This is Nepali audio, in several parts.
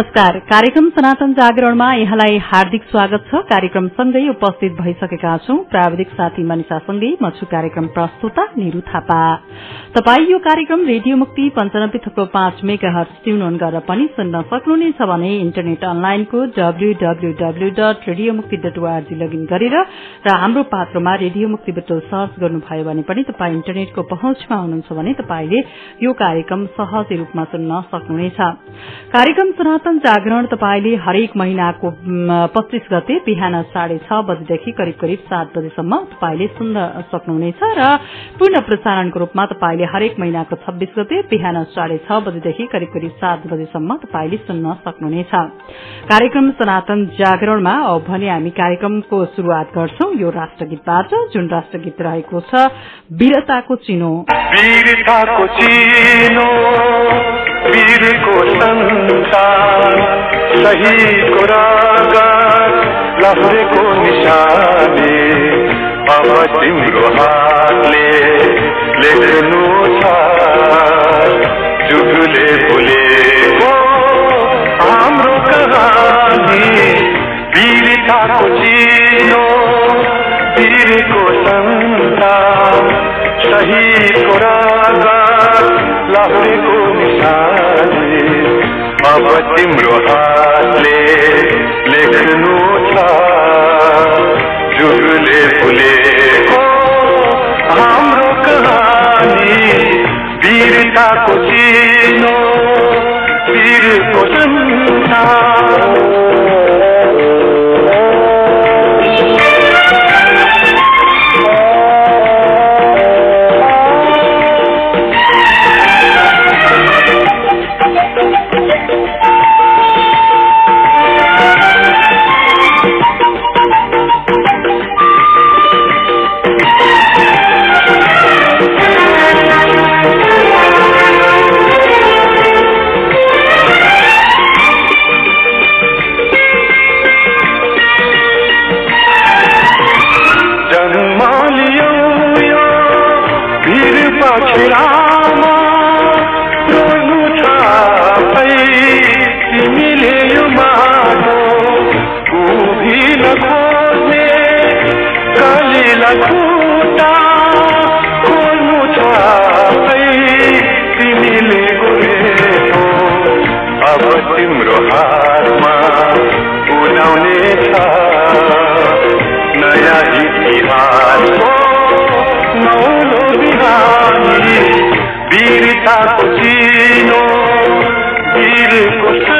नमस्कार। कार्यक्रम सनातन जागरणमा यहाँलाई हार्दिक स्वागत छ। कार्यक्रम सँगै उपस्थित भइसकेका छौं। प्राविधिक साथी मनिषासँगै म छु कार्यक्रम प्रस्तुता निरू थापा। तपाई यो कार्यक्रम रेडियो मुक्ति पञ्चानब्बे थुप्रो पाँच मेगा हर्स ट्युन गरेर पनि सुन्न सक्नुहुनेछ भने इन्टरनेट अनलाइनको W W W dot radio Mukti dot O R G login गरेर र हाम्रो पात्रोमा रेडियो मुक्ति बुटल सर्च गर्नुभयो भने पनि तपाईँ इन्टरनेटको पहुँचमा हुनुहुन्छ भने तपाईँले यो कार्यक्रम सहजै रूपमा सुन्न सक्नुहुनेछ। सनातन जागरण तपाईँले हरेक महिनाको पच्चीस गते बिहान साढे छ बजेदेखि करिब करिब सात बजेसम्म तपाईँले सुन्न सक्नुहुनेछ र पूर्ण प्रसारणको रूपमा तपाईँले हरेक महिनाको छब्बीस गते बिहान साढे छ बजेदेखि करिब करिब सात बजेसम्म तपाईँले सुन्न सक्नुहुनेछ। कार्यक्रम सनातन जागरणमा अब भने हामी कार्यक्रमको शुरूआत गर्छौं। यो राष्ट्रगीतबाट जुन राष्ट्रगीत रहेको छ वीरताको चिनो। सहीको रागा लहरेको निशानी अब तिम्रो हातले लेख्नु छ जुगले भुलेको हाम्रो कहानी वीरताको चिनो वीरको सन्तान محبت امرو حاصله لکنو تا جگل پوله को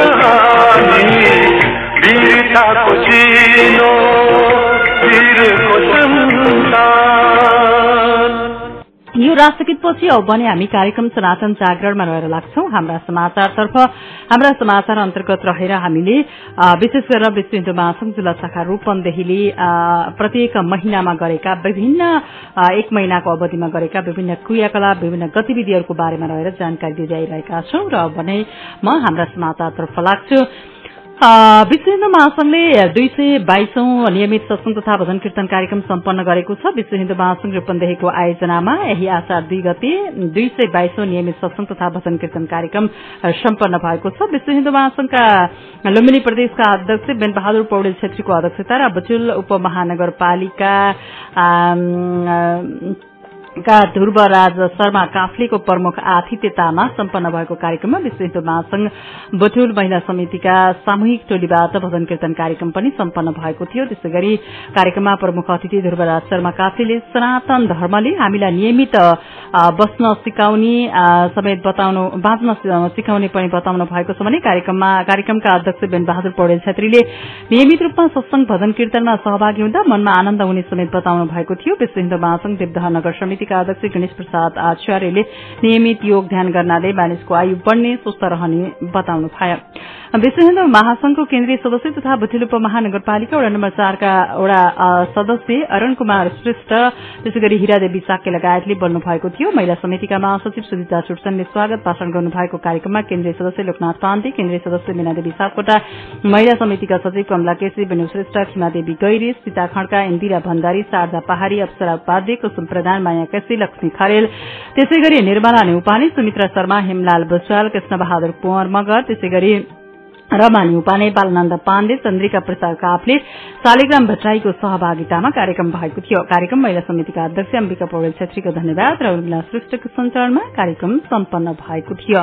भुलेको हाम्रो कहानी वीरताको चिनो वीरको सन्ता राष्ट्रगीतपछि अब भने हामी कार्यक्रम सनातन जागरणमा रहेर लाग्छौ। हाम्रा समाचारतर्फ हाम्रा समाचार अन्तर्गत रहेर हामीले विशेष गरेर विश्व हिन्दू महासंघ जिल्ला शाखा रूपन्देहीले प्रत्येक महिनामा गरेका विभिन्न एक महिनाको अवधिमा गरेका विभिन्न क्रियाकलाप विभिन्न गतिविधिहरूको बारेमा रहेर जानकारी दिँदै आइरहेका छौं। र भने म हाम्रा समाचारतर्फ लाग्छु। विश्व हिन्दू महासंघले दुई सय बाइसौं नियमित सत्संग तथा भजन कीर्तन कार्यक्रम सम्पन्न गरेको छ। विश्व हिन्दू महासंघ रूपन्देहीको आयोजनामा यही आषाढ़ दुई गते दुई सय बाइसौं नियमित सत्संग तथा भजन कीर्तन कार्यक्रम सम्पन्न भएको छ। विश्व हिन्दू महासंघका लुम्बिनी प्रदेशका अध्यक्ष बेनबहादुर पौडेल छेत्रीको अध्यक्षता र बुचुल उपमहानगरपालिका का ध्रुवराज शर्मा काफ्लेको प्रमुख आतिथ्यतामा सम्पन्न भएको कार्यक्रममा विश्व हिन्दू महासंघ बटुल महिला समितिका सामूहिक टोलीबाट भजन कीर्तन कार्यक्रम पनि सम्पन्न भएको थियो। त्यसै गरी कार्यक्रममा प्रमुख अतिथि ध्रुवराज शर्मा काफ्लेले सनातन धर्मले हामीलाई नियमित बस्न सिकाउने समेत बाँच्न सिकाउने पनि बताउनु भएको छ भने कार्यक्रममा कार्यक्रमका अध्यक्ष बेन बहादुर पौडेल छेत्रीले नियमित रूपमा सत्संग भजन कीर्तनमा सहभागी हुँदा मनमा आनन्द हुने समेत बताउनु भएको थियो। विश्व हिन्दू महासंघ देवदह नगर समिति समितिका अध्यक्ष गणेश प्रसाद आचार्यले नियमित योग ध्यान गर्नाले मानिसको आयु बढ़ने स्वस्थ रहने बताउनु भयो। विश्व हिन्दू महासंघको केन्द्रीय सदस्य तथा भुटिल उपमहानगरपालिका वडा नम्बर चारका वडा सदस्य अरूण कुमार श्रेष्ठ त्यसै गरी हिरादेवी साक्य लगायतले बोल्नु भएको थियो। महिला समितिका महासचिव सुजिता सुटसनले स्वागत भाषण गर्नुभएको कार्यक्रममा केन्द्रीय सदस्य लोकनाथ पाण्डे केन्द्रीय सदस्य मीनादेवी सापकोटा महिला समितिका सचिव कमला केसी बेनु श्रेष्ठ खिमादेवी गैरी सीता खड्का इन्दिरा भण्डारी शारदा पहाड़ी अप्सरा उपाध्याय कुसुम प्रधान माया केसी लक्ष्मी खरेल त्यसै गरी निर्मला नेउपाने सुमित्रा शर्मा हेमलाल बस्वाल कृष्ण बहादुर कुंवर मगर त्यसै गरी रमानी उपाने बालनन्द पाण्डे चन्द्रिका प्रसाद काफले शालिग्राम भट्टराईको सहभागितामा कार्यक्रम भएको थियो। कार्यक्रम महिला समितिका अध्यक्ष अम्बिका पौडेल छेत्रीको धन्यवाद र उर्मिला श्रेष्ठको सञ्चालनमा कार्यक्रम सम्पन्न भएको थियो।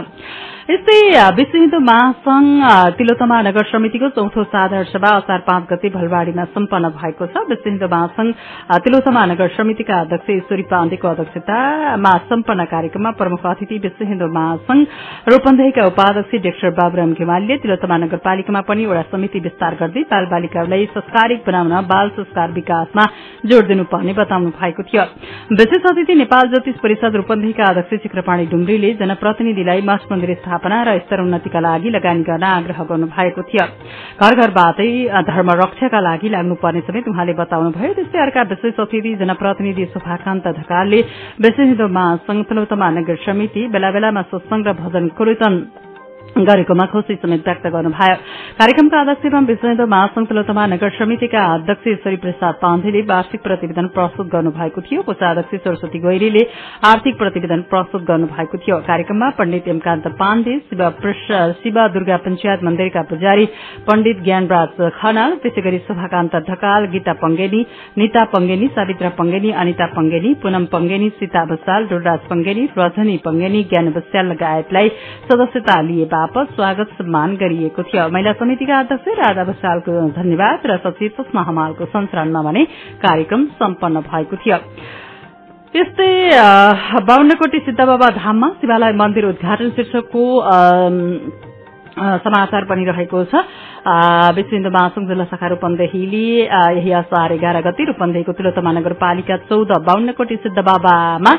यस्तै विश्व हिन्दू महासंघ तिलोतमा नगर समितिको चौथो साधारण सभा असार पाँच गते भलवाड़ीमा सम्पन्न भएको छ। विश्व हिन्दू महासंघ तिलोतमा नगर समितिका अध्यक्ष ईश्वरी पाण्डेको अध्यक्षतामा सम्पन्न कार्यक्रममा प्रमुख अतिथि विश्व हिन्दू महासंघ रूपन्देहीका उपाध्यक्ष डाक्टर बाबुराम घेमालीले तिलोतमा नगरपालिकामा पनि एउटा समिति विस्तार गर्दै बाल बालिकाहरूलाई संस्कारिक बनाउन बाल संस्कार विकासमा जोड़ दिनुपर्ने बताउनु भएको थियो। विशेष अतिथि नेपाल ज्योतिष परिषद रूपन्देहीका अध्यक्ष चिक्रपाणी डुम्रीले जनप्रतिनिधिलाई मठ मन्दिर स्थापना र स्तर उन्नतिका लागि लगानी गर्न आग्रह गर्नु भएको थियो। घर घरबाटै धर्म रक्षाका लागि लाग्नुपर्ने समेत उहाँले बताउनुभयो त्यस्तै अर्का विशेष अतिथि जनप्रतिनिधि शोभाकान्त ढकालले विश्व हिन्दू महासंघ नगर समिति बेला बेलामा सत्संग र भजन कीर्तन गरेकोमा खुशी समेत व्यक्त गर्नुभयो। कार्यक्रमका अध्यक्ष एवं विश्व हिन्दू महासंघ तिलोतमा नगर समितिका अध्यक्ष ईश्वरी प्रसाद पाण्डेले वार्षिक प्रतिवेदन प्रस्तुत गर्नुभएको थियो। कोषाध्यक्ष सरस्वती गैरीले आर्थिक प्रतिवेदन प्रस्तुत गर्नुभएको थियो। कार्यक्रममा पण्डित एमकान्त पाण्डे शिव दुर्गा पञ्चायत मन्दिरका पुजारी पण्डित ज्ञानराज खनाल त्यसै गरी शोभाकान्त ढकाल गीता पंगेनी निता पंगेनी सावित्रा पंगेनी अनिता पंगेनी पूनम पंगेनी सीता बसाल डुलराज पंगेनी रजनी पंगेनी ज्ञान बस्याल लगायतलाई सदस्यता लिए बापत स्वागत सम्मान गरिएको थियो। महिला समितिका अध्यक्ष राधा बसालको धन्यवाद र सचिव सुषमा हमालको संचरणमा भने कार्यक्रम सम्पन्न भएको थियो। त्यस्तै बाहुन्नकोटी सिद्धबाबा धाममा शिवालय मन्दिर उद्घाटन शीर्षकको समाचार पनि रहेको छ। विश्व हिन्दू महासंघ जिल्ला शाखा रूपन्देहीले यही असार एघार गति रूपन्देहीको तिलोतमा नगरपालिका चौध बाहुन्नकोटी सिद्ध बाबामा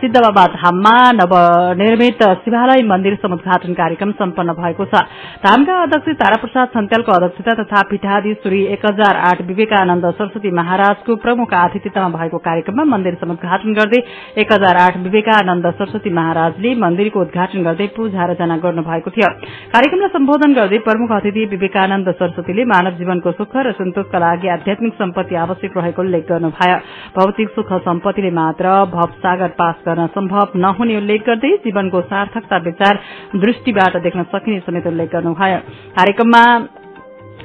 सिद्ध बाबा धाममा नवनिर्मित शिवालय मन्दिर समुद्घाटन कार्यक्रम सम्पन्न भएको छ। धामका अध्यक्ष ताराप्रसाद छन्त्यालको अध्यक्षता तथा पीठाधीश्वरी एक हजार आठ विवेकानन्द सरस्वती महाराजको प्रमुख आतिथ्यतामा भएको कार्यक्रममा मन्दिर समुद्घाटन गर्दै एक हजार आठ विवेकानन्द सरस्वती महाराजले मन्दिरको उद्घाटन गर्दै पूजा रचना गर्नुभएको थियो। कार्यक्रमलाई सम्बोधन गर्दै प्रमुख अतिथि विवेकानन्द सरस्वतीले मानव जीवनको सुख र सन्तोषका लागि आध्यात्मिक सम्पत्ति आवश्यक रहेको उल्लेख गर्नुभयो। भौतिक सुख सम्पत्तिले मात्र भवसागर पास गर्न सम्भव नहुने उल्लेख गर्दै जीवनको सार्थकता विचार दृष्टिबाट देख्न सकिने समेत उल्लेख गर्नुभयो। कार्यक्रममा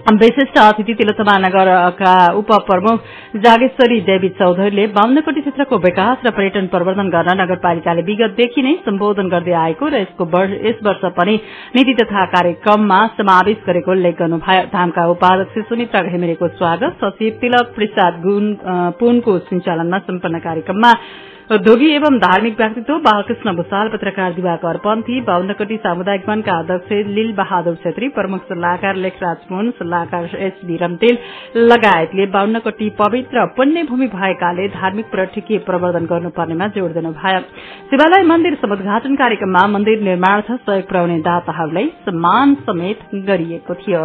विशिष्ट अतिथि तिलोत्तमा नगरका उप प्रमुख जागेश्वरी देवी चौधरीले बाहुन्नकोटी क्षेत्रको विकास र पर्यटन प्रवर्धन गर्न नगरपालिकाले विगतदेखि नै सम्बोधन गर्दै आएको र यस वर्ष पनि नीति तथा कार्यक्रममा समावेश गरेको उल्लेख गर्नुभयो। धामका उपाध्यक्ष सुमित्रा घिमिरेको स्वागत सचिव तिलक प्रसाद पुनको सञ्चालनमा सम्पन्न कार्यक्रममा उद्योगी एवं धार्मिक व्यक्तित्व बालकृष्ण भूषाल पत्रकार दिवाकर पन्थी बाहुन्नकटी सामुदायिक वनका अध्यक्ष लील बहादुर छेत्री प्रमुख सल्लाहकार लेखराज मुन सल्लाहकार एसबी रम्तेल लगायतले बाहुन्नकटी पवित्र पुण्यभूमि भएकाले धार्मिक पर्यटकीय प्रवर्धन गर्नुपर्नेमा जोड़ दिनुभयो। शिवालय मन्दिर समुद्घाटन कार्यक्रममा मन्दिर निर्माण सहयोग पुर्याउने दाताहरूलाई सम्मान समेत गरिएको थियो।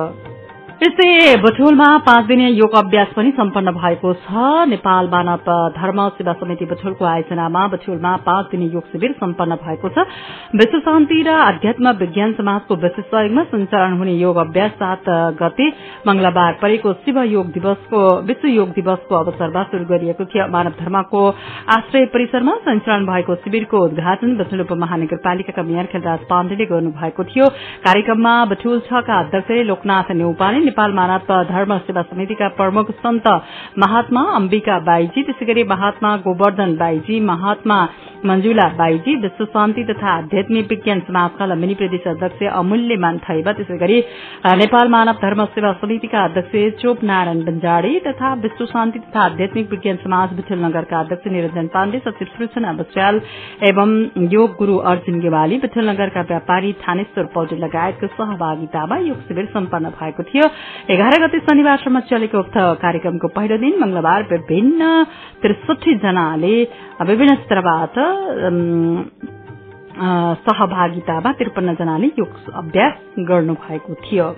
यस्तै बठोलमा पाँच दिने योग अभ्यास पनि सम्पन्न भएको छ। नेपाल मानव धर्म सेवा समिति बठोलको आयोजनामा बठोलमा पाँच दिने योग शिविर सम्पन्न भएको छ। विश्व शान्ति र अध्यात्म विज्ञान समाजको विशेष सहयोगमा सञ्चालन हुने योग अभ्यास सात गते मंगलबार परेको शिव योग दिवसको विश्व योग दिवसको अवसरमा शुरू गरिएको मानव धर्मको आश्रय परिसरमा सञ्चालन भएको शिविरको उद्घाटन बठोल उपमहानगरपालिकाका मेयर खेलराज पाण्डेले गर्नुभएको थियो। कार्यक्रममा बठोल छका अध्यक्ष लोकनाथ नेउपाने नेपाल मानव धर्म सेवा समितिका प्रमुख सन्त महात्मा अम्बिका बाईजी त्यसै गरी महात्मा गोवर्धन बाईजी महात्मा मंजुला बाईजी विश्व शान्ति तथा आध्यात्मिक विज्ञान समाजका लम्बिनी प्रदेश अध्यक्ष अमूल्यमान थैब त्यसै गरी नेपाल मानव धर्म सेवा समितिका अध्यक्ष चोप नारायण बन्जाडी तथा विश्व शान्ति तथा आध्यात्मिक विज्ञान समाज विठल नगरका अध्यक्ष निरञ्जन पाण्डे सचिव सूचना बस्याल एवं योग गुरू अर्जुन गेवाली विठल नगरका व्यापारी थानेश्वर पौडेल लगायतको सहभागितामा योग शिविर सम्पन्न भएको थियो। एघार गते शनिबारसम्म चलेको उक्त कार्यक्रमको पहिलो दिन मंगलबार विभिन्न त्रिसठी जनाले विभिन्न स्तरबाट सहभागितामा त्रिपन्न जनाले योग अभ्यास गर्नु भएको थियो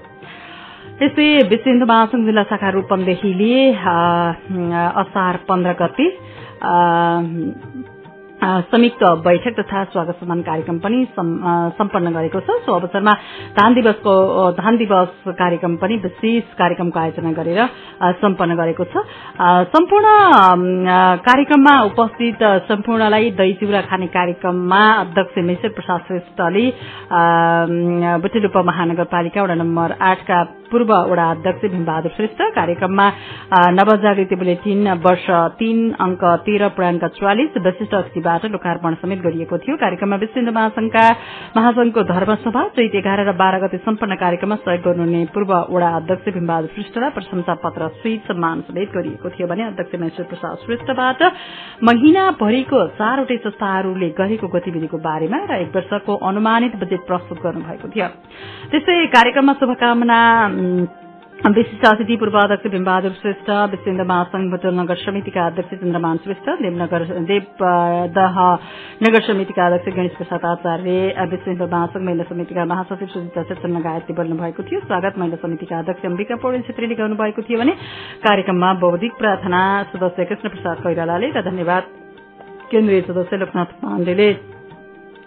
यस्तै विश्व महासंघ जिल्ला शाखा रूपन्देहीले असार पन्ध्र गते संयुक्त बैठक तथा स्वागत सम्मान कार्यक्रम पनि सम्पन्न गरेको छ। सो अवसरमा धान दिवसको धान दिवस कार्यक्रम पनि विशेष कार्यक्रमको आयोजना गरेर सम्पन्न गरेको छ। सम्पूर्ण कार्यक्रममा उपस्थित सम्पूर्णलाई दही चिउरा खाने कार्यक्रममा अध्यक्ष मेश्वर प्रसाद श्रेष्ठले बुटेल उपमहानगरपालिका वडा नम्बर आठका पूर्व वडा अध्यक्ष भीमबहादुर श्रेष्ठ कार्यक्रममा नवजागृति बुलेटिन वर्ष तीन अंक तेह्र पूर्णाङ्क चौवालिस विशिष्ट अतिथिबाट लोकार्पण समेत गरिएको थियो। कार्यक्रममा विश्व महासंघका महासंघको धर्मसभा चैत एघार र बाह्र गते सम्पन्न कार्यक्रममा सहयोग गर्नुहुने पूर्व वडा अध्यक्ष भीमबहादुर श्रेष्ठलाई प्रशंसा पत्र स्वीट सम्मान समेत गरिएको थियो भने अध्यक्ष महेश्वर प्रसाद श्रेष्ठबाट महिनाभरिको चारवटै संस्थाहरूले गरेको गतिविधिको बारेमा र एक वर्षको अनुमानित बजेट प्रस्तुत गर्नुभएको थियो। त्यस्तै कार्यक्रममा शुभकामना विशिष्ट अतिथि पूर्व अध्यक्ष भीमबहादुर श्रेष्ठ विश्वेन्द्र महासंघ भटोल नगर समितिका अध्यक्ष चन्द्रमान श्रेष्ठ देवनगर देवदह नगर समितिका अध्यक्ष गणेश प्रसाद आचार्य विश्वेन्द्र महासंघ महिला समितिका महासचिव सुजिता शेषन लगायतले बोल्नु भएको थियो स्वागत महिला समितिका अध्यक्ष अम्बिका पौडेल छेत्रीले गर्नुभएको थियो भने कार्यक्रममा बौद्धिक प्रार्थना सदस्य कृष्ण प्रसाद कैरालाले र धन्यवाद केन्द्रीय सदस्य लोकनाथ पाण्डेले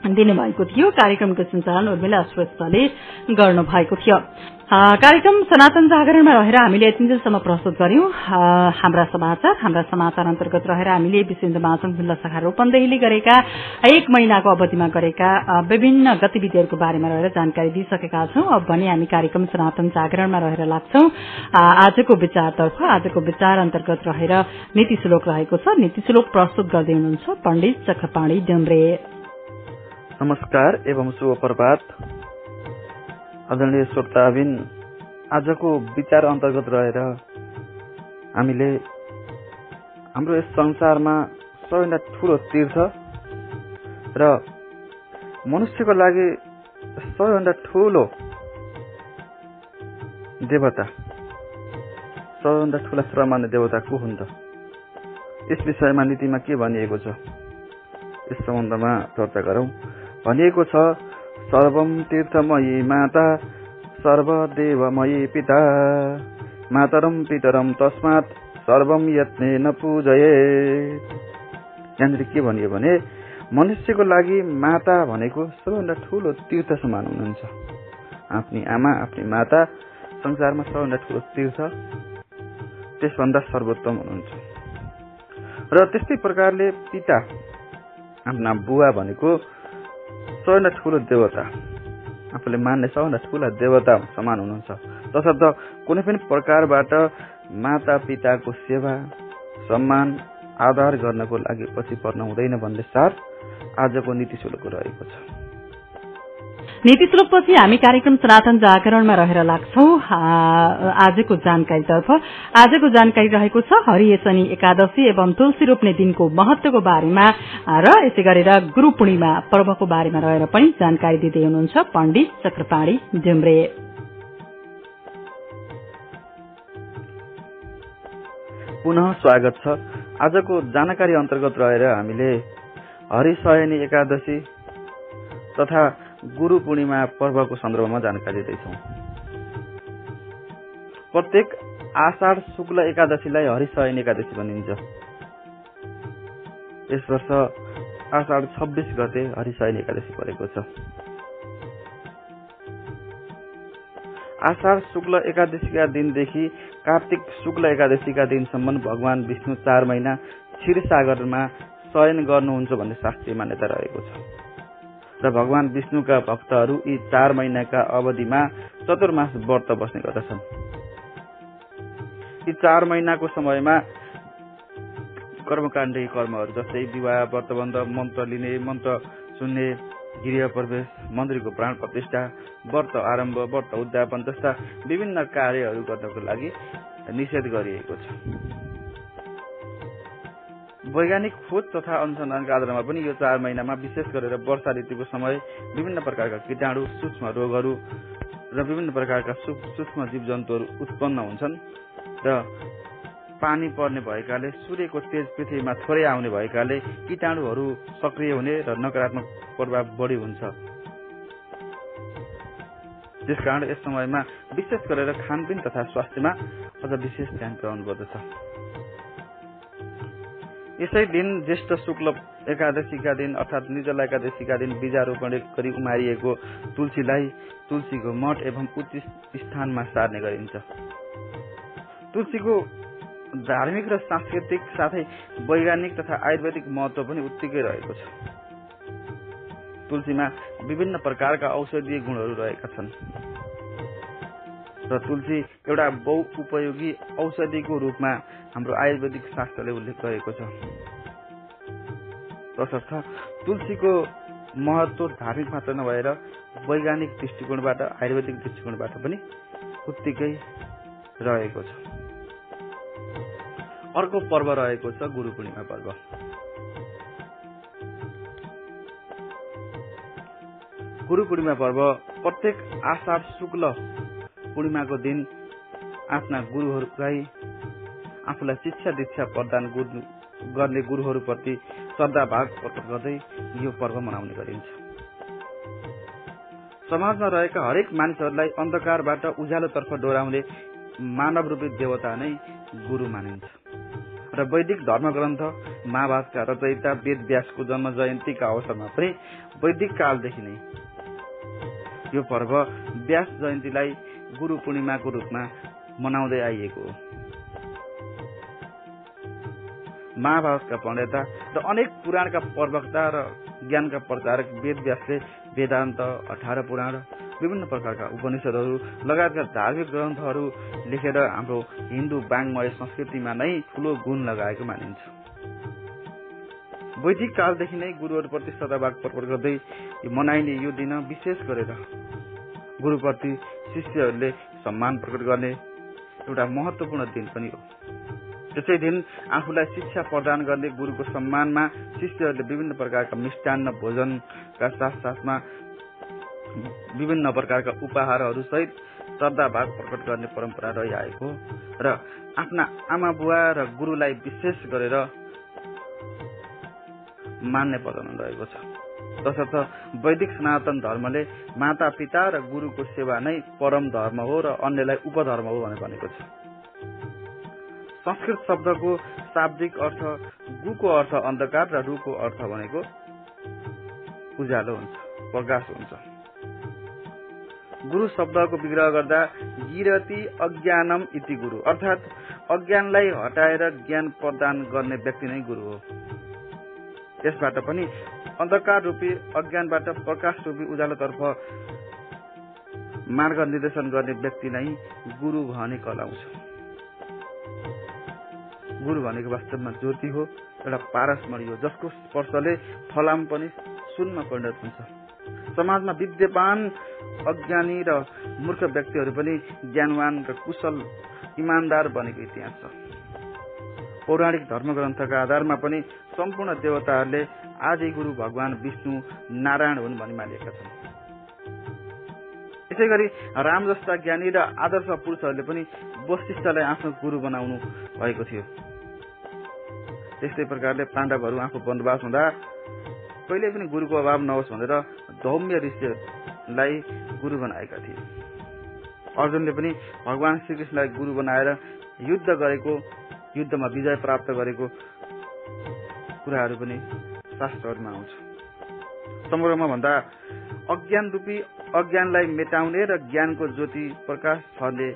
दिनुभएको थियो। कार्यक्रमको सञ्चालन उर्मिला श्रेष्ठले गर्नु भएको थियो कार्यक्रम सनातन जागरणमा रहेर हामीले यतिन्जेलसम्म प्रस्तुत गर्यौं हाम्रा समाचार हाम्रा समाचार अन्तर्गत रहेर हामीले विश्व महासंघ जिल्ला शाखा रूपन्देहीले गरेका एक महिनाको अवधिमा गरेका विभिन्न गतिविधिहरूको बारेमा रहेर जानकारी दिइसकेका छौं। अब भने हामी कार्यक्रम सनातन जागरणमा रहेर लाग्छौं। आजको विचारतर्फ आजको विचार अन्तर्गत रहेर नीति श्लोक रहेको छ। नीति श्लोक प्रस्तुत गर्दै हुनुहुन्छ पण्डित चक्रपाणी डेम्ब्रे नमस्कार एवं शुभ प्रभात। आदरणीय श्रोताबिन आजको विचार अन्तर्गत रहेर हामीले हाम्रो यस संसारमा सबैभन्दा ठुलो तीर्थ र मनुष्यको लागि सबैभन्दा ठुलो देवता सबैभन्दा ठुला श्रमान्य देवता को हुन् त? यस विषयमा नीतिमा के भनिएको छ? यस सम्बन्धमा चर्चा गरौँ। भनिएको छ सर्वम तीर्थमयी माता सर्वदेवमयी पिता। मातरम पितरम तस्मात सर्वम यत्ने न पूजये यहाँनिर के भनियो भने मनुष्यको लागि माता भनेको सबैभन्दा ठुलो तीर्थ समान हुनुहुन्छ। आफ्नी आमा आफ्नी माता संसारमा सबैभन्दा ठुलो तीर्थ त्यसभन्दा सर्वोत्तम हुनुहुन्छ। र त्यस्तै प्रकारले पिता आफ्ना बुवा भनेको सबैभन्दा ठुलो देवता। आफूले मान्ने सबैभन्दा ठुला देवता समान हुनुहुन्छ। तसर्थ कुनै पनि प्रकारबाट माता पिताको सेवा सम्मान आधार गर्नको लागि पछि पर्न हुँदैन भन्ने सार आजको नीति शुल्क रहेको छ। नीति श्लोकपछि हामी कार्यक्रम सनातन जागरणमा रहेर लाग्छौ। आजको जानकारीतर्फ। आजको जानकारी रहेको छ हरिय शनि एकादशी एवं तुलसी रोप्ने दिनको महत्वको बारेमा र यसै गरेर गुरू पूर्णिमा पर्वको बारेमा रहेर पनि जानकारी दिँदै हुनुहुन्छ पण्डित चक्रपाणी डेम्ब्रे पुनः स्वागत छ। आजको जानकारी अन्तर्गत रहेर हामीले हरिशयनी एकादशी तथा गुरु पूर्णिमा पर्वको सन्दर्भमा जानकारी दिँदैछौ। प्रत्येक आषाढ शुक्ल एकादशीलाई हरिशयन एकादशी भनिन्छ। यस वर्ष आषाढ छब्बिस गते हरिशयन एकादशी परेको छ। आषाढ शुक्ल एकादशीका दिनदेखि कार्तिक शुक्ल एकादशीका दिनसम्म भगवान विष्णु चार महिना क्षीरसागरमा शयन गर्नुहुन्छ भन्ने शास्त्रीय मान्यता रहेको छ। र भगवान विष्णुका भक्तहरू यी चार महिनाका अवधिमा चतुर्मास व्रत बस्ने गर्दछन्। यी चार महिनाको समयमा कर्मकाण्डी कर्महरू जस्तै विवाह व्रतबन्ध मन्त्र लिने मन्त्र सुन्ने गृह प्रवेश मन्दिरको प्राण प्रतिष्ठा व्रत आरम्भ व्रत उद्यापन जस्ता विभिन्न कार्यहरू गर्नको लागि निषेध गरिएको छ। वैज्ञानिक खोज तथा अनुसन्धानका आधारमा पनि यो चार महिनामा विशेष गरेर वर्षा ऋतुको समय विभिन्न प्रकारका कीटाणु सूक्ष्म रोगहरू र विभिन्न प्रकारका सूक्ष्म जीव जन्तुहरू उत्पन्न हुन्छन् र पानी पर्ने भएकाले सूर्यको तेज पृथ्वीमा थोरै आउने भएकाले कीटाणुहरू सक्रिय हुने र नकारात्मक प्रभाव बढी हुन्छ। त्यसकारण यस समयमा विशेष गरेर खानपिन तथा स्वास्थ्यमा अझ विशेष ध्यान पुर्याउनु पर्दछ यसै दिन ज्येष्ठ शुक्ल एकादशीका दिन अर्थात् निर्जला एकादशीका दिन बीजारोपण गरी उमारिएको तुलसीलाई तुलसीको मठ एवं उच्च स्थानमा सार्ने गरिन्छ। तुलसीको धार्मिक र सांस्कृतिक साथै वैज्ञानिक तथा आयुर्वेदिक महत्व पनि उत्तिकै रहेको छ। तुलसीमा विभिन्न प्रकारका औषधीय गुणहरू रहेका छन्। र तुलसी एउटा बहु उपयोगी औषधिको रूपमा हाम्रो आयुर्वेदिक शास्त्रले उल्लेख गरेको छ। तसर्थ तुलसीको महत्व धार्मिक मात्र नभएर वैज्ञानिक दृष्टिकोणबाट आयुर्वेदिक दृष्टिकोणबाट पनि उत्तिकै रहेको छ। अर्को पर्व रहेको छ गुरु पूर्णिमा पर्व। गुरु पूर्णिमा पर्व प्रत्येक आषाढ शुक्ल पूर्णिमाको दिन आफ्ना गुरुहरूलाई आफूलाई शिक्षा दीक्षा प्रदान गर्ने गुरुहरूप्रति श्रद्धा भाग प्रकट गर्दै यो पर्व मनाउने गरिन्छ। समाजमा रहेका हरेक मानिसहरूलाई अन्धकारबाट उज्यालोतर्फ डोराउने मानव रूपी देवता नै गुरु मानिन्छ। र वैदिक धर्म ग्रन्थ महाभारतका रचयिता वेद व्यासको जन्म जयन्तीका अवसरमा पनि वैदिक कालदेखि नै यो पर्व व्यास जयन्तीलाई गुरु पूर्णिमाको रूपमा मनाउँदै आइएको हो। महाभारतका प्रणेता र अनेक पुराणका प्रवक्ता र ज्ञानका प्रचारक वेद व्यासले वेदान्त अठार पुराण विभिन्न प्रकारका उपनिषदहरू लगायतका धार्मिक ग्रन्थहरू लेखेर हाम्रो हिन्दू बाङ्मय संस्कृतिमा नै ठूलो गुण लगाएको मानिन्छ। वैदिक कालदेखि नै गुरुहरूप्रति सदाभाग प्रकट गर्दै मनाइने यो दिन विशेष गरेर गुरुप्रति शिष्यहरूले सम्मान प्रकट गर्ने एउटा महत्वपूर्ण दिन पनि हो। त्यसै दिन आफूलाई शिक्षा प्रदान गर्ने गुरुको सम्मानमा शिष्यहरूले विभिन्न प्रकारका मिष्टान्न भोजनका साथ साथमा विभिन्न प्रकारका उपहारहरू सहित श्रद्धाभाव प्रकट गर्ने परम्परा रहिआएको र आफ्ना आमा बुवा र गुरुलाई विशेष गरेर मान्ने प्रचलन रहेको छ। तसर्थ वैदिक सनातन धर्मले माता पिता र गुरुको सेवा नै परम धर्म हो र अन्यलाई उपधर्म हो भनेर भनेको छ। संस्कृत शब्दको शाब्दिक अर्थ गुको अर्थ अन्धकार र रुको अर्थ भनेको उज्यालो हुन्छ प्रकाश हुन्छ। गुरु शब्दको विग्रह गर्दा गिरती अज्ञानम इति गुरु अर्थात् अज्ञानलाई हटाएर ज्ञान प्रदान गर्ने व्यक्ति नै गुरु हो। यसबाट पनि अन्धकार रूपी अज्ञानबाट प्रकाश रूपी उज्यालोतर्फ मार्ग निर्देशन गर्ने व्यक्ति नै गुरु भने कलाउँछ गुरु भनेको वास्तवमा ज्योति हो एउटा पारसमणि हो जसको स्पर्शले फलाम पनि शून्य परिणत हुन्छ। समाजमा विद्यमान अज्ञानी र मूर्ख व्यक्तिहरू पनि ज्ञानवान र कुशल इमान्दार बनेको इतिहास छ। पौराणिक धर्मग्रन्थका आधारमा पनि सम्पूर्ण देवताहरूले आदि गुरु भगवान विष्णु नारायण हुन् भनी मानिएका छन्। यसै गरी राम जस्ता ज्ञानी र आदर्श पुरुषहरूले पनि वशिष्ठलाई आफ्नो गुरु बनाउनु भएको थियो। त्यस्तै प्रकारले पाण्डवहरू आफू वनवास हुँदा कहिले पनि गुरुको अभाव नहोस् भनेर धौम्य ऋषिलाई गुरु बनाएका थिए। अर्जुनले पनि भगवान श्रीकृष्णलाई गुरु बनाएर युद्ध गरेको युद्धमा विजय प्राप्त गरेको कुराहरू पनि शास्त्रहरूमा आउँछ। समग्रमा भन्दा अज्ञान रूपी अज्ञानलाई मेटाउने र ज्ञानको ज्योति प्रकाश छले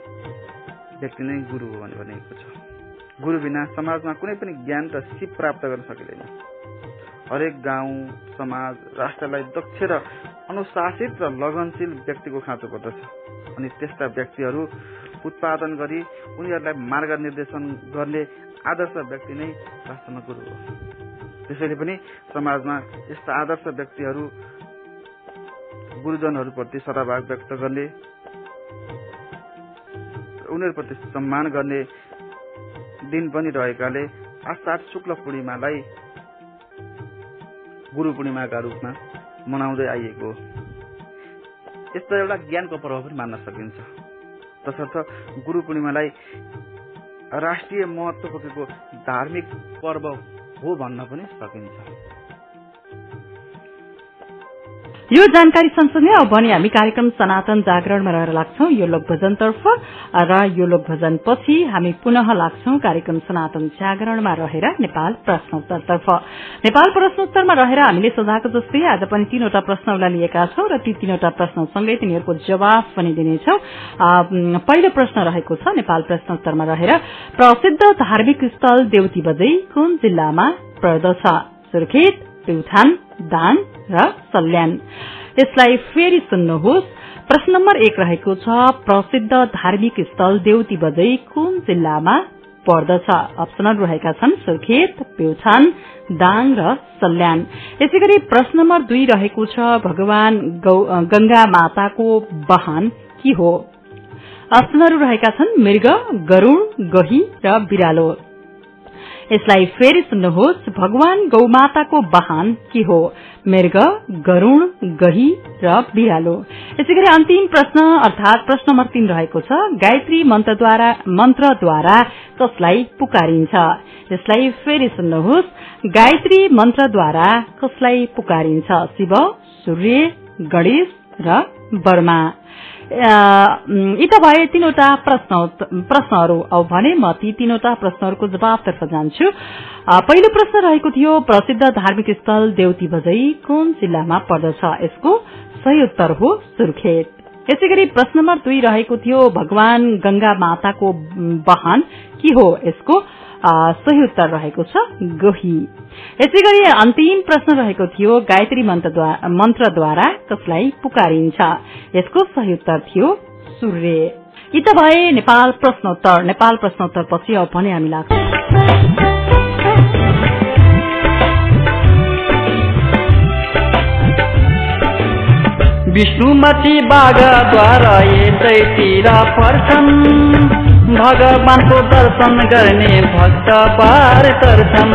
व्यक्ति नै गुरु हो भनेको छ। गुरु बिना समाजमा कुनै पनि ज्ञान र सिप प्राप्त गर्न सकिँदैन। हरेक गाउँ समाज राष्ट्रलाई दक्ष र अनुशासित र लगनशील व्यक्तिको खाँचो पर्दछ। अनि त्यस्ता व्यक्तिहरू उत्पादन गरी उनीहरूलाई मार्ग निर्देशन गर्ने आदर्श व्यक्ति नै वास्तवमा गुरु हो। त्यसैले पनि समाजमा यस्ता आदर्श व्यक्तिहरू गुरुजनहरूप्रति सदाभाग व्यक्त गर्ने उनीहरूप्रति सम्मान गर्ने दिन पनि रहेकाले आषाढ शुक्ल पूर्णिमालाई गुरु पूर्णिमाका रूपमा मनाउँदै आइएको यस्तो एउटा ज्ञानको पर्व पनि मान्न सकिन्छ। तसर्थ गुरु पूर्णिमालाई राष्ट्रिय महत्व बोकेको धार्मिक पर्व 当番なくね、仕掛けにされ。यो जानकारी सँगसँगै अब भने हामी कार्यक्रम सनातन जागरणमा रहेर लाग्छौ यो लोकभजनतर्फ। र यो लोकभजन पछि हामी पुनः लाग्छौ कार्यक्रम सनातन जागरणमा रहेर नेपाल प्रश्नोत्तरतर्फ। नेपाल प्रश्नोत्तरमा रहेर हामीले सोधाएको जस्तै आज पनि तीनवटा प्रश्नलाई लिएका छौं र ती तीनवटा प्रश्नसँगै तिनीहरूको जवाफ पनि दिनेछौ। पहिलो प्रश्न रहेको छ नेपाल प्रश्नोत्तरमा रहेर प्रसिद्ध धार्मिक स्थल देउती बजै कुन जिल्लामा पर्दछ? सुर्खेत। प्युठान दान र सल्यान। यसलाई फेरि सुन्नुहोस्। प्रश्न नम्बर एक रहेको छ प्रसिद्ध धार्मिक स्थल देउती बजै कुन जिल्लामा पर्दछ? अप्सनहरू रहेका छन् सुर्खेत प्युठान दाङ र सल्यान। यसै गरी प्रश्न नम्बर दुई रहेको छ भगवान गंगा माताको वाहन के हो? अप्सनहरू रहेका छन् मृग गरूण गही र बिरालो। यसलाई फेरि सुन्नुहोस् भगवान गौमाताको वाहन के हो? मृग गरूण गही र बिरालो। यसै गरी अन्तिम प्रश्न अर्थात प्रश्न नम्बर तीन रहेको छ। गायत्री मन्त्रद्वारा कसलाई पुकारिन्छ? यसलाई फेरि सुन्नुहोस्। गायत्री मन्त्रद्वारा कसलाई पुकारिन्छ? शिव सूर्य गणेश र बर्मा यी त भए तीनवटा प्रश्नहरू भने म ती तीनवटा प्रश्नहरूको जवाबतर्फ जान्छु। पहिलो प्रश्न रहेको थियो प्रसिद्ध धार्मिक स्थल देउती बजै कुन जिल्लामा पर्दछ? यसको सही उत्तर हो सुर्खेत। यसै गरी प्रश्न नम्बर दुई रहेको थियो भगवान गंगा माताको वाहन के हो? यसको सही उत्तर रहेको छ गही। यसै गरी अन्तिम प्रश्न रहेको थियो गायत्री मन्त्रद्वारा कसलाई पुकारिन्छ? यसको सही उत्तर थियो सूर्य। यी त भए नेपाल प्रश्नोत्तर नेपाल प्रश्नोत्तर पछि अब भने हामी लाग्छ। विष्णुमती बाघद्वारा यतैतिर पर्छन् भगवान को दर्शन करने भक्त पार दर्शन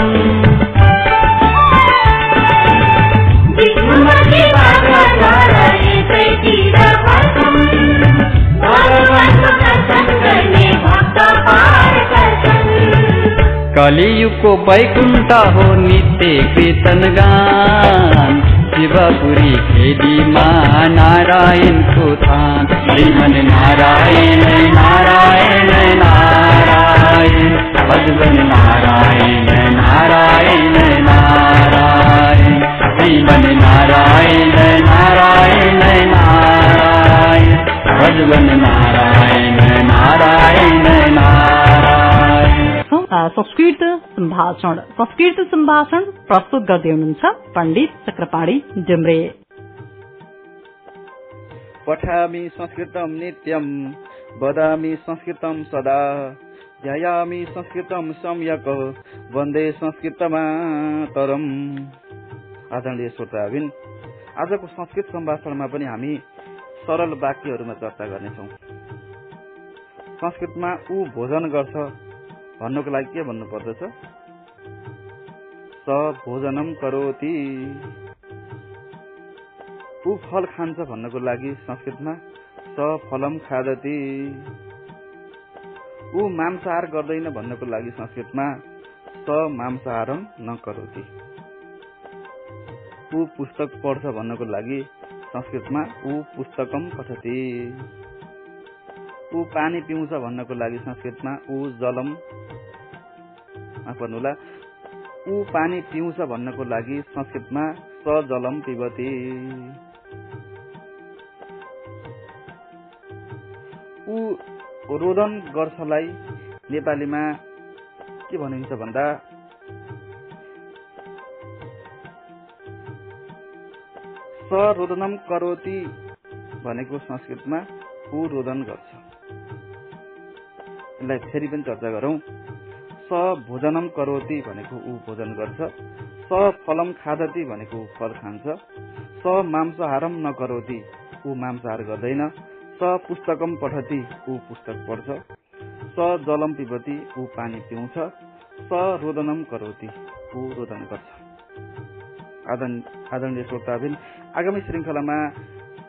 कलियुग को वैकुंठा हो नित्य कीर्तन गान। शिवपुरी खेदीमा नारायणको थान श्रीमन नारायण नारायण नारायण। भजवन नारायण नारायण नारायण। श्रीमन नारायण नारायण नारायण। नारायण नारायण नारायण संस्कृत सम्भाषण संस्कृत सम्भाषण प्रस्तुत गर्दै हुनुहुन्छ पण्डित चक्रपाणी डेम्रे पठामि संस्कृतं नित्यं वदामि संस्कृतं सदा ध्यायामि संस्कृतं सम्यक वन्दे संस्कृतमातरम्। आदरणीय श्रोताबिन आजको संस्कृत सम्भाषणमा पनि हामी सरल वाक्यहरूमा चर्चा गर्नेछौँ। संस्कृतमा ऊ भोजन गर्छ भन्नुको लागि के भन्नु पर्दछ स भोजनम करोति। ऊ फल खान्छ भन्नको लागि संस्कृतमा स फलम खादति। ऊ मांसाहार गर्दैन भन्नको लागि संस्कृतमा स मांसाहारम नकरोति ऊ पुस्तक पढ्छ भन्नको लागि संस्कृतमा ऊ पुस्तकम पठति। ऊ पानी पिउँछ भन्नको लागि संस्कृतमा ऊ जलम पर्नुहोला ऊ पानी पिउँछ भन्नको लागि संस्कृतमा स जलम पिबती। ऊ रोदन गर्छलाई नेपालीमा के भनिन्छ भन्दा सरोदनम करोति भनेको संस्कृतमा ऊ रोदन गर्छ। यसलाई फेरि पनि चर्चा गरौँ। स भोजनम करोति भनेको ऊ भोजन गर्छ। स फलम खादति भनेको ऊ फल खान्छ। स मांसाहारम नकरोति ऊ मांसाहार गर्दैन। स पुस्तकम पठति ऊ पुस्तक पढ्छ। स जलम पिबती ऊ पानी पिउँछ। स रोदनम करोति ऊ रोदन गर्छ। आदरणीय श्रोताबिन आगामी श्रृङ्खलामा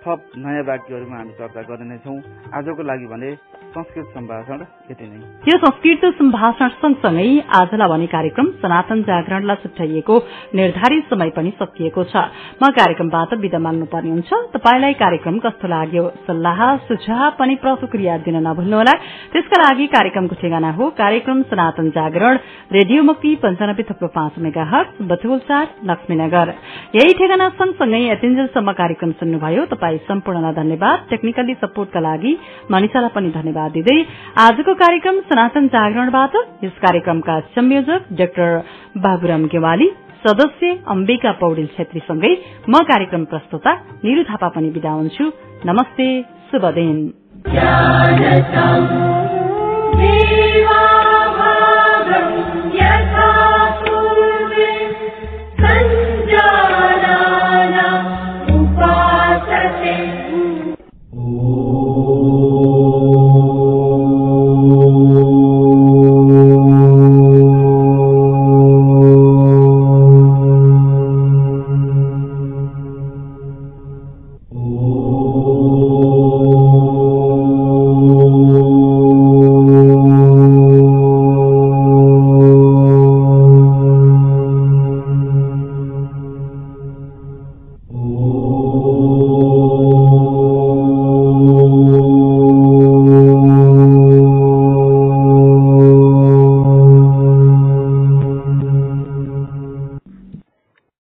थप नयाँ वाक्यहरूमा हामी चर्चा गर्ने नै छौँ आजको लागि भने संस्कृत सम्भाषण यति नै। यो संस्कृत सम्भाषण सँगसँगै आजलाई भने कार्यक्रम सनातन जागरणलाई छुट्याइएको निर्धारित समय पनि सकिएको छ। म कार्यक्रमबाट विदा माग्नुपर्ने हुन्छ। तपाईँलाई कार्यक्रम कस्तो लाग्यो? सल्लाह सुझाव पनि प्रतिक्रिया दिन नभुल्नुहोला। त्यसका लागि कार्यक्रमको ठेगाना हो कार्यक्रम सनातन जागरण रेडियो मुक्ति पञ्चानब्बे थप्लो पाँच मेगा हट बथुलचार लक्ष्मीनगर। यही ठेगाना सँगसँगै एटेन्जेलसम्म कार्यक्रम सुन्नुभयो। तपाईँ सम्पूर्णलाई धन्यवाद। टेक्निकली सपोर्टका लागि मनिषालाई पनि धन्यवाद दिँदै आजको कार्यक्रम सनातन जागरणबाट यस कार्यक्रमका संयोजक डाक्टर बाबुराम गेवाली सदस्य अम्बिका पौडेल छेत्रीसँगै म कार्यक्रम प्रस्तुता निरु थापा पनि विदा हुन्छु। नमस्ते शुभ दिन।